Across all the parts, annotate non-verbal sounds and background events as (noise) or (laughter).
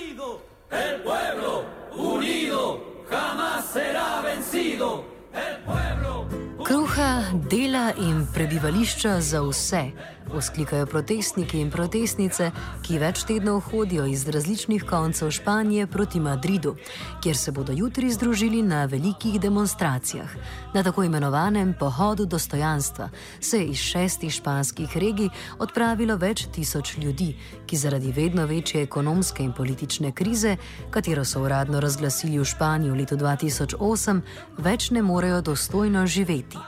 Vencido. El pueblo unido jamás será vencido. El pueblo. Kruha, dela in prebivališča za vse, vzklikajo protestniki in protestnice, ki več tednov hodijo iz različnih koncev Španije proti Madridu, kjer se bodo jutri združili na velikih demonstracijah. Na tako imenovanem pohodu dostojanstva se je iz šestih španskih regij odpravilo več tisoč ljudi, ki zaradi vedno večje ekonomske in politične krize, katero so uradno razglasili v Španiji v letu 2008, več ne morejo dostojno živeti.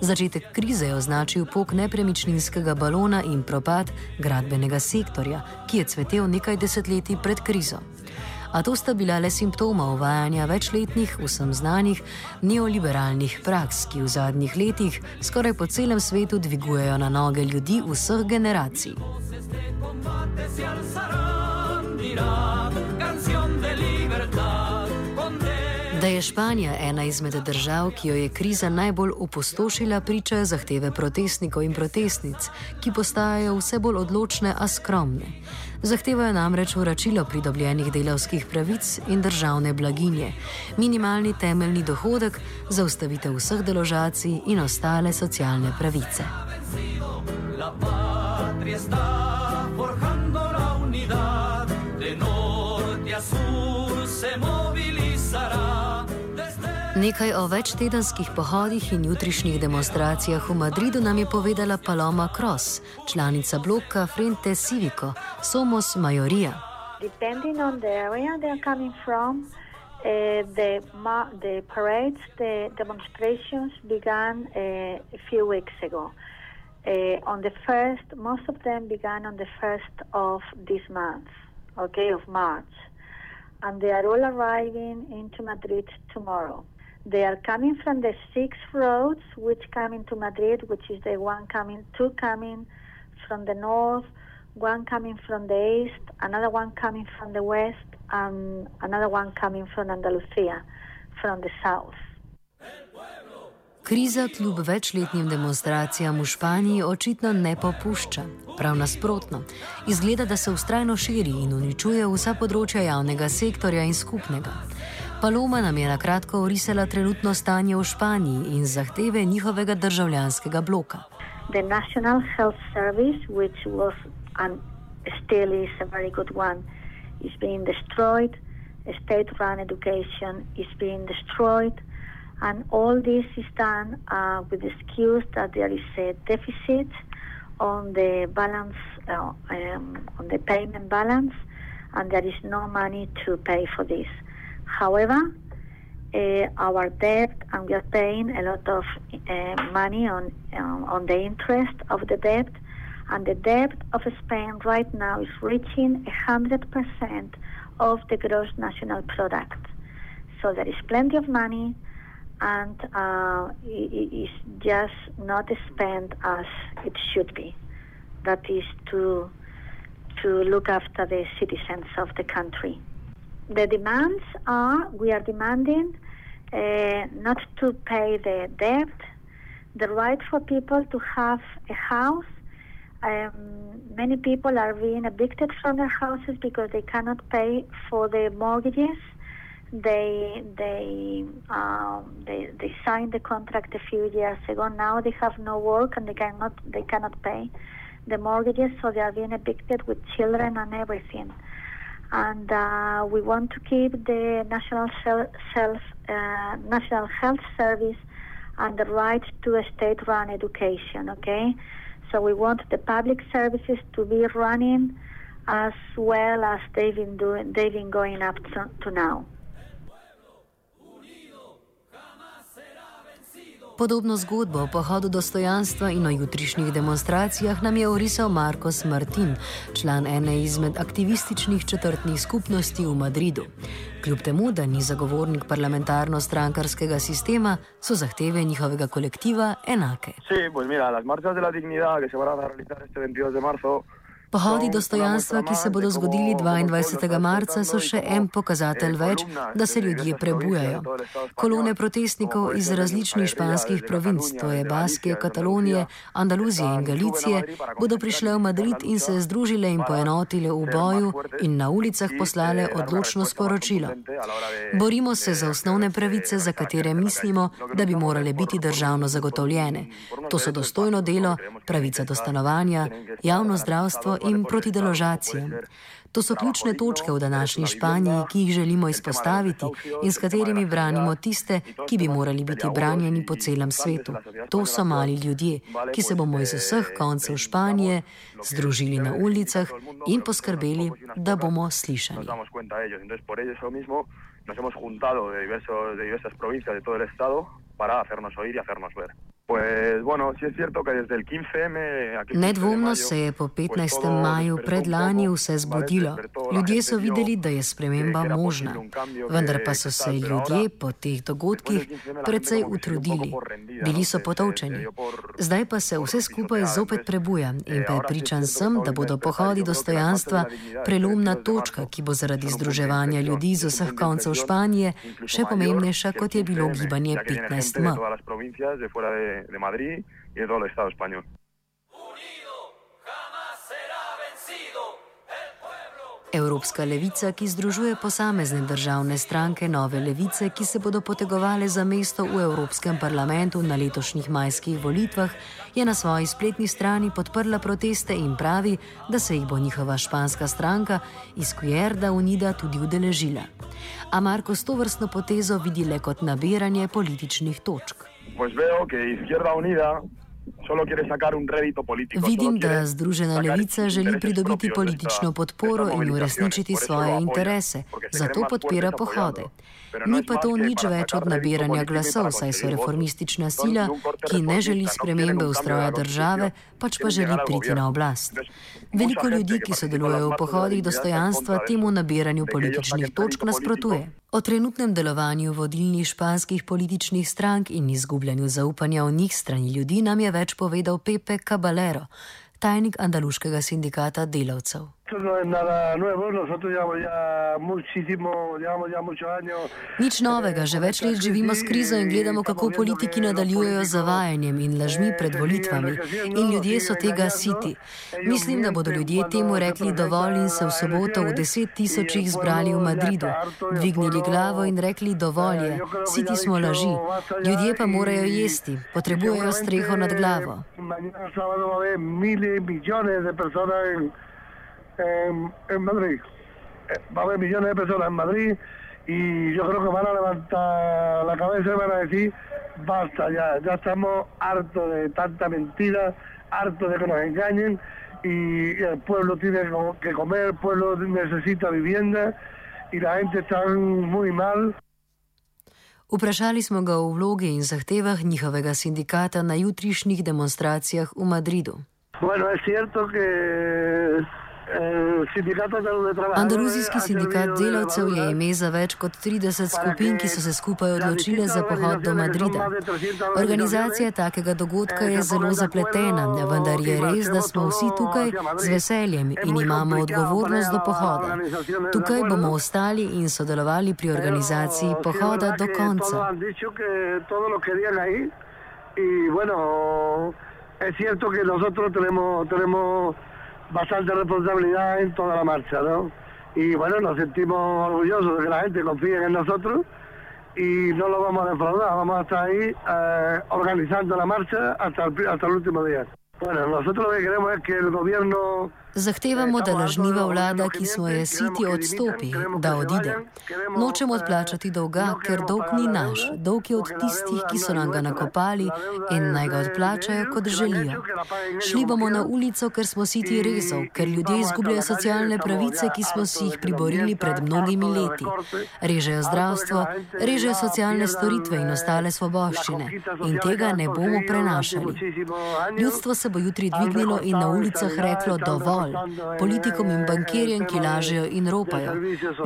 Začetek krize je označil pok nepremičninskega balona in propad gradbenega sektorja, ki je cvetel nekaj desetletij pred krizo. A to sta bila le simptoma uvajanja večletnih, vsem znanih neoliberalnih praks, ki v zadnjih letih skoraj po celem svetu dvigujejo na noge ljudi vseh generacij. Da je Španija ena izmed držav, ki jo je kriza najbolj opustošila, pričajo zahteve protestnikov in protestnic, ki postajajo vse bolj odločne, a skromne. Zahtevajo namreč vračilo pridobljenih delavskih pravic in državne blaginje, minimalni temeljni dohodek, zaustavitev vseh deložacij in ostale socialne pravice. La patria está Nekaj o večtedenskih pohodih in jutrišnjih demonstracijah v Madridu nam je povedala Paloma Cross, članica bloka Frente Civico, Somos Majoria. Depending on the area they are coming from, uh, the, the parades, the demonstrations began uh, a few weeks ago. Uh, on the first, most of them began on the first of this month, okay, of March, and they are all arriving into Madrid tomorrow. They are coming from the six roads which come into Madrid, which is the one coming, two coming from the north, one coming from the east, another one coming from the west, and another one coming from Andalusia, from the south. Kriza kljub večletnim demonstracijam v Španiji očitno ne popušča. Prav nasprotno, izgleda, da se ustrajno širi in uničuje vsa področja javnega sektorja in skupnega. Paloma nam je na kratko orisala trenutno stanje v Španiji in zahteve njihovega državljanskega bloka. The National Health Service, which was and still is a very good one, is being destroyed. State-run education is being destroyed, and all this is done uh, with the excuse that there is a deficit on the balance, uh, um, on the payment balance, and there is no money to pay for this. However, uh, our debt, and we are paying a lot of uh, money on um, on the interest of the debt, and the debt of Spain right now is reaching hundred percent of the gross national product. So there is plenty of money, and uh, it is just not spent as it should be. That is to to look after the citizens of the country. The demands are we are demanding uh, not to pay the debt, the right for people to have a house. Um, many people are being evicted from their houses because they cannot pay for the mortgages. They they um, they they signed the contract a few years ago. Now they have no work and they cannot they cannot pay the mortgages, so they are being evicted with children and everything and uh, we want to keep the national self, uh, national health service and the right to a state-run education. Okay, so we want the public services to be running as well as they've been doing. They've been going up to, to now. Podobno zgodbo o pohodu dostojanstva in o jutrišnjih demonstracijah nam je orisal Marcos Martin, član ene izmed aktivističnih četrtnih skupnosti v Madridu. Kljub temu, da ni zagovornik parlamentarno-strankarskega sistema, so zahteve njihovega kolektiva enake. Sí, pues mira, las marchas de la dignidad que se van a realizar este 22 de marzo Pohodi dostojanstva, ki se bodo zgodili 22. marca, so še en pokazatelj več, da se ljudje prebujajo. Kolone protestnikov iz različnih španskih provinc, to je Baskije, Katalonije, Andaluzije in Galicije, bodo prišle v Madrid in se združile in poenotile v boju in na ulicah poslale odločno sporočilo. Borimo se za osnovne pravice, za katere mislimo, da bi morale biti državno zagotovljene. To so dostojno delo, pravica do stanovanja, javno zdravstvo in proti deložacijam. To so ključne točke v današnji Španiji, ki jih želimo izpostaviti in s katerimi branimo tiste, ki bi morali biti branjeni po celem svetu. To so mali ljudje, ki se bomo iz vseh koncev Španije združili na ulicah in poskrbeli, da bomo slišani. Nos hemos juntado de, diversos, de diversas provincias de todo el estado para hacernos oír y hacernos ver. Pues, bueno, sí es cierto que desde el 15M... Aquí Nedvomno se je po 15. maju predlani vse zbudilo. Ljudje so videli, da je sprememba možna. Vendar pa so se ljudje po teh dogodkih precej utrudili. Bili so potovčeni. Zdaj pa se vse skupaj zopet prebuja in prepričan sem, da bodo pohodi dostojanstva prelomna točka, ki bo zaradi združevanja ljudi iz vseh koncev Španije še pomembnejša, kot je bilo gibanje 15M. De Madrid y de todo el Estado español. Evropska levica, ki združuje posamezne državne stranke nove levice, ki se bodo potegovali za mesto v Evropskem parlamentu na letošnjih majskih volitvah, je na svoji spletni strani podprla proteste in pravi, da se jih bo njihova španska stranka iz Cuerda Unida tudi udeležila. A Marko s to vrstno potezo vidi le kot nabiranje političnih točk. Pues veo que Izquierda Unida solo quiere sacar un rédito político. Vidim, da Združena levica želi pridobiti politično podporo in uresničiti svoje interese, zato podpira pohode. Ni pa to nič več od nabiranja glasov, saj so reformistična sila, ki ne želi spremembe ustroja države, pač pa želi priti na oblast. Veliko ljudi, ki sodelujejo v pohodih dostojanstva, temu nabiranju političnih točk nasprotuje. O trenutnem delovanju vodilnih španskih političnih strank in izgubljanju zaupanja v njih strani ljudi nam je več povedal Pepe Caballero, tajnik andaluškega sindikata delavcev. Nič novega, že več let živimo s krizo in gledamo, kako politiki nadaljujejo z zavajanjem in lažmi pred volitvami. In ljudje so tega siti. Mislim, da bodo ljudje temu rekli dovolj in se v soboto v deset tisočih zbrali v Madridu, dvignili glavo in rekli dovolj je, siti smo laži. Ljudje pa morajo jesti, potrebujejo streho nad glavo. En, en Madrid. Eh, Va a haber millones de personas en Madrid y yo creo que van a levantar la cabeza y van a decir, basta ya, ya estamos hartos de tanta mentira, hartos de que nos engañen y el pueblo tiene que comer, el pueblo necesita vivienda y la gente está muy mal. Vprašali smo ga o vlogi in zahtevah njihovega sindikata na jutrišnjih demonstracijah v Madridu. Bueno, es cierto que Andaluzijski sindikat delavcev je ime za več kot 30 skupin, ki so se skupaj odločile za pohod do Madrida. Organizacija takega dogodka je zelo zapletena, vendar je res, da smo vsi tukaj z veseljem in imamo odgovornost do pohoda. Tukaj bomo ostali in sodelovali pri organizaciji pohoda do konca. Es cierto que nosotros tenemos, tenemos bastante responsabilidad en toda la marcha, ¿no? Y bueno, nos sentimos orgullosos de que la gente confíe en nosotros y no lo vamos a defraudar, vamos a estar ahí eh, organizando la marcha hasta el, hasta el último día. Bueno, nosotros lo que queremos es que el gobierno Zahtevamo, da lažniva vlada, ki smo je siti, odstopi, da odide. Nočemo odplačati dolga, ker dolg ni naš, dolg je od tistih, ki so nam ga nakopali in naj ga odplačajo, kot želijo. Šli bomo na ulico, ker smo siti rezov, ker ljudje izgubljajo socialne pravice, ki smo si jih priborili pred mnogimi leti. Režejo zdravstvo, režejo socialne storitve in ostale svoboščine. In tega ne bomo prenašali. Ljudstvo se bo jutri dvignilo in na ulicah reklo dovolj dovolj. Politikom in bankirjem, ki lažejo in ropajo.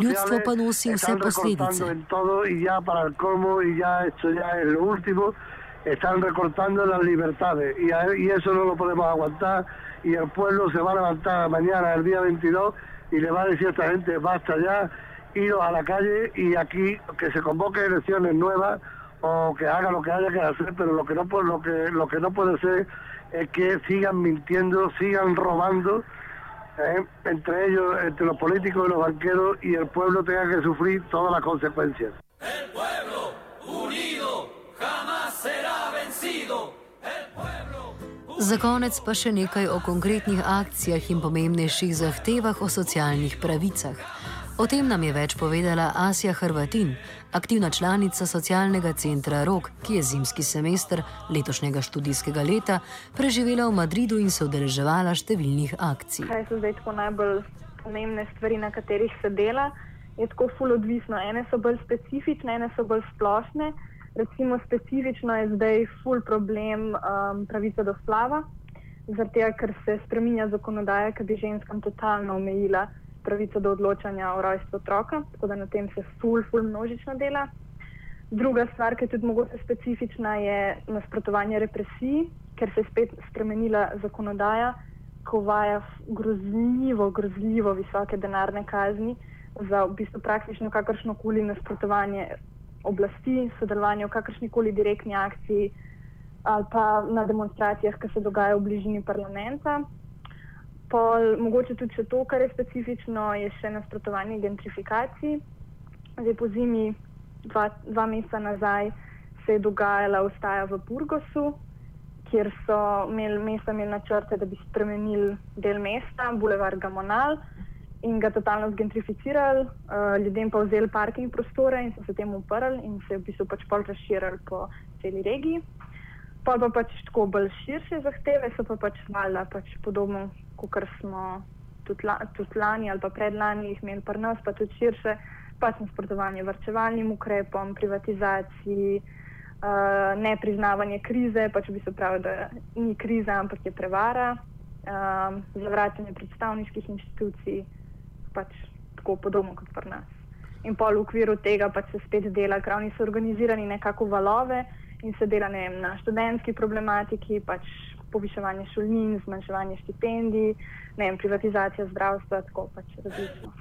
Ljudstvo pa nosi vse posledice. Están recortando las libertades y, a, y eso no lo podemos aguantar y el pueblo se va a levantar mañana, el día 22, y le va a decir a esta gente, basta ya, iros a la calle y aquí que se convoque elecciones nuevas o que haga lo que haya que hacer, pero lo que no, lo que, lo que no puede ser es que sigan mintiendo, sigan robando ¿eh? entre ellos, entre los políticos y los banqueros, y el pueblo tenga que sufrir todas las consecuencias. El pueblo unido jamás será vencido. El pueblo. Za konec pa še nekaj o konkretnih akcijah in pomembnejših zahtevah o socialnih pravicah. O tem nam je več povedala Asja Hrvatin, aktivna članica socialnega centra ROK, ki je zimski semester letošnjega študijskega leta preživela v Madridu in se udeleževala številnih akcij. Kaj so zdaj tako najbolj pomembne stvari, na katerih se dela? Je tako ful odvisno. Ene so bolj specifične, ene so bolj splošne. Recimo specifično je zdaj ful problem um, pravice do splava, zaradi tega, ker se spreminja zakonodaja, ki bi ženskam totalno omejila pravico do odločanja o rojstvu otroka, tako da na tem se ful, ful množično dela. Druga stvar, ki je tudi mogoče specifična, je nasprotovanje represiji, ker se je spet spremenila zakonodaja, ko uvaja grozljivo, grozljivo visoke denarne kazni za v bistvu praktično kakršno koli nasprotovanje oblasti, sodelovanje v kakršni koli direktni akciji ali pa na demonstracijah, ki se dogajajo v bližini parlamenta. Pol, mogoče tudi še to, kar je specifično, je še nasprotovanje gentrifikaciji. Zdaj po zimi, dva, dva meseca nazaj, se je dogajala ustaja v Burgosu, kjer so imeli mesta imeli načrte, da bi spremenili del mesta, Boulevard Gamonal, in ga totalno zgentrificirali, uh, ljudem pa vzeli parking prostore in so se temu uprli in se v bistvu pač pol razširili po celi regiji. Pa pa pač tako bolj širše zahteve, so pa pač valjda pač podobno kot smo tudi, la, tudi lani ali pa predlani jih imeli pri nas, pa tudi širše, pač nasprotovanje vrčevalnim ukrepom, privatizaciji, uh, nepriznavanje krize, pač bi se pravi, da ni kriza, ampak je prevara, uh, zavračanje predstavniških inštitucij, pač tako podobno kot pri nas. In pol v okviru tega pač se spet dela, ker oni so organizirani nekako valove in se dela ne vem, na študentski problematiki, pač poviševanje šolnin, zmanjševanje štipendij, ne vem, privatizacija zdravstva, tako pač različno.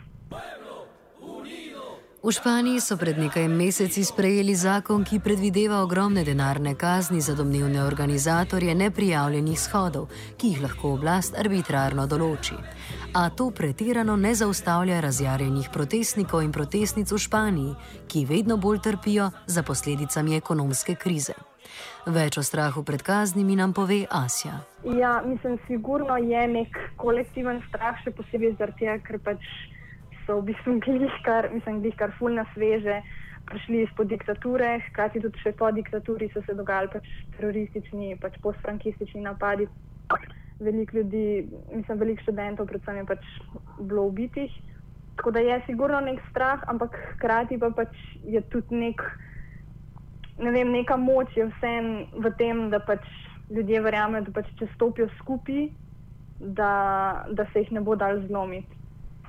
V Španiji so pred nekaj meseci sprejeli zakon, ki predvideva ogromne denarne kazni za domnevne organizatorje neprijavljenih shodov, ki jih lahko oblast arbitrarno določi. A to pretirano ne zaustavlja razjarjenih protestnikov in protestnic v Španiji, ki vedno bolj trpijo za posledicami ekonomske krize. Več o strahu pred kaznimi nam pove Asja. Ja, mislim, sigurno je nek kolektiven strah, še posebej zaradi tega, ker pač so v bistvu glihkar, mislim, glihkar fulna sveže. Prišli izpod diktature, hkrati tudi še po diktaturi so se dogajali pač teroristični, pač postfrankistični napadi. Veliko ljudi, mislim, veliko študentov, predvsem je pač bilo ubitih. Tako da je sigurno nek strah, ampak hkrati pa pač je tudi nek ne vem, neka moč je vsem v tem, da pač ljudje verjamejo, da pač če stopijo skupaj, da, da se jih ne bo dal zlomiti.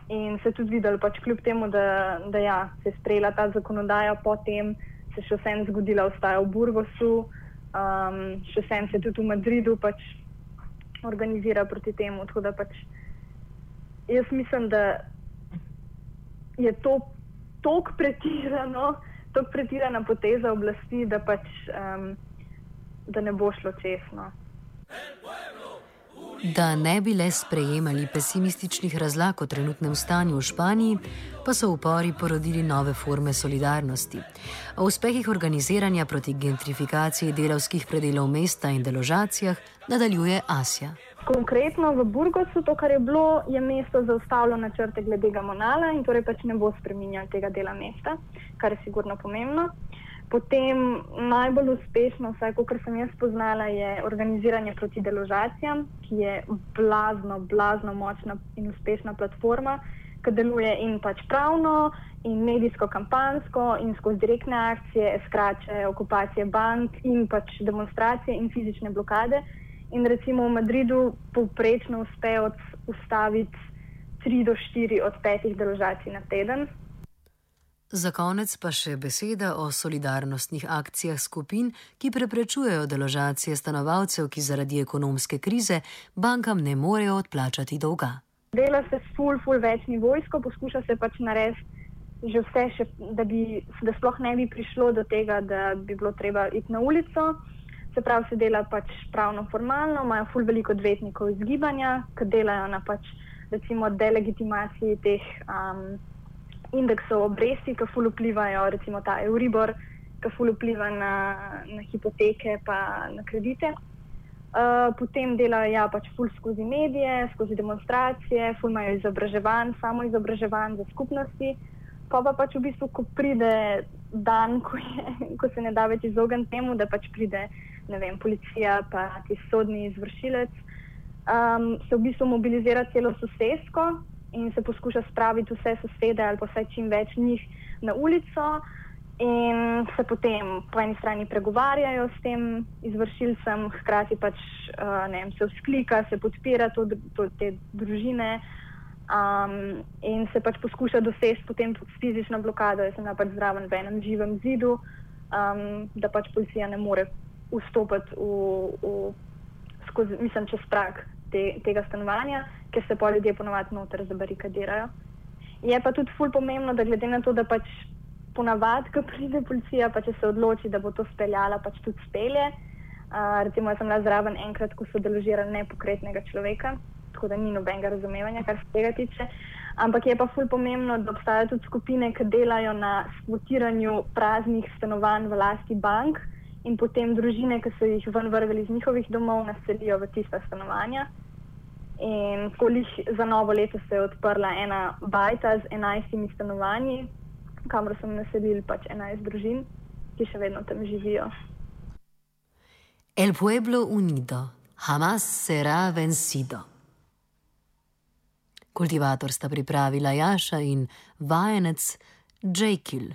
In se tudi videli, pač kljub temu, da, da ja, se je sprejela ta zakonodaja, potem se še vsem zgodila ustaja v Burgosu, um, še vsem se tudi v Madridu pač organizira proti temu. Tako da pač jaz mislim, da je to tako pretirano, tako pretirana poteza oblasti, da pač um, da ne bo šlo česno. Da ne bi le sprejemali pesimističnih razlag o trenutnem stanju v Španiji, pa so upori porodili nove forme solidarnosti. O uspehih organiziranja proti gentrifikaciji delavskih predelov mesta in deložacijah nadaljuje Asja. Konkretno v Burgosu, to, kar je bilo, je mesto zaustavilo načrte glede Gamonala in torej pač ne bo spremenjal tega dela mesta, kar je sigurno pomembno. Potem najbolj uspešno, vsaj kot sem jaz spoznala, je organiziranje proti deložacijam, ki je blazno, blazno močna in uspešna platforma, ki deluje in pač pravno, in medijsko, kampansko, in skozi direktne akcije, skrače, okupacije bank, in pač demonstracije in fizične blokade. In recimo v Madridu povprečno uspe ustaviti 3 do 4 od 5 deložacij na teden. Za konec pa še beseda o solidarnostnih akcijah skupin, ki preprečujejo deložacije stanovalcev, ki zaradi ekonomske krize bankam ne morejo odplačati dolga. Dela se ful, ful več nivojsko, poskuša se pač narediti že vse, še, da, bi, da sploh ne bi prišlo do tega, da bi bilo treba iti na ulico. Se pravi, se dela pač pravno formalno, imajo ful veliko odvetnikov izgibanja, ki delajo na pač recimo delegitimaciji teh um, indeksov obresti, ki ful vplivajo, recimo ta Euribor, ki ful vpliva na, na hipoteke pa na kredite. Uh, potem delajo ja, pač ful skozi medije, skozi demonstracije, ful imajo izobraževanj, samo izobraževanj za skupnosti. Pa pa pač v bistvu, ko pride dan, ko, je, (laughs) ko se ne da več izogniti temu, da pač pride vem, policija, pa ti sodni izvršilec, um, se v bistvu mobilizira celo sosedsko in se poskuša spraviti vse sosede ali pa vse čim več njih na ulico. In se potem po eni strani pregovarjajo s tem izvršilcem, hkrati pač uh, vem, se vzklika, se podpira to, to, te družine. Um, in se pač poskuša doseči potem fizično blokado, da se na pač zraven v enem živem zidu, um, da pač policija ne more vstopiti v, v, skozi, mislim, čez prak te, tega stanovanja, ker se pa ljudje ponovadi noter zabarikadirajo. Je pa tudi ful pomembno, da glede na to, da pač ponavadi, ko pride policija, pa če se odloči, da bo to speljala, pač tudi spelje. Uh, recimo, jaz sem bila zraven enkrat, ko so deložirali nepokretnega človeka tako da ni nobenega razumevanja, kar se tega tiče. Ampak je pa fulj pomembno, da obstajajo tudi skupine, ki delajo na skvotiranju praznih stanovanj v lasti bank in potem družine, ki so jih ven vrgli iz njihovih domov, naselijo v tista stanovanja. In kolih za novo leto se je odprla ena bajta z enajstimi stanovanji, kamor so naselili pač enajst družin, ki še vedno tam živijo. El pueblo unido, jamás será vencido. Kultivator sta pripravila Jaša in vajenec Jekil.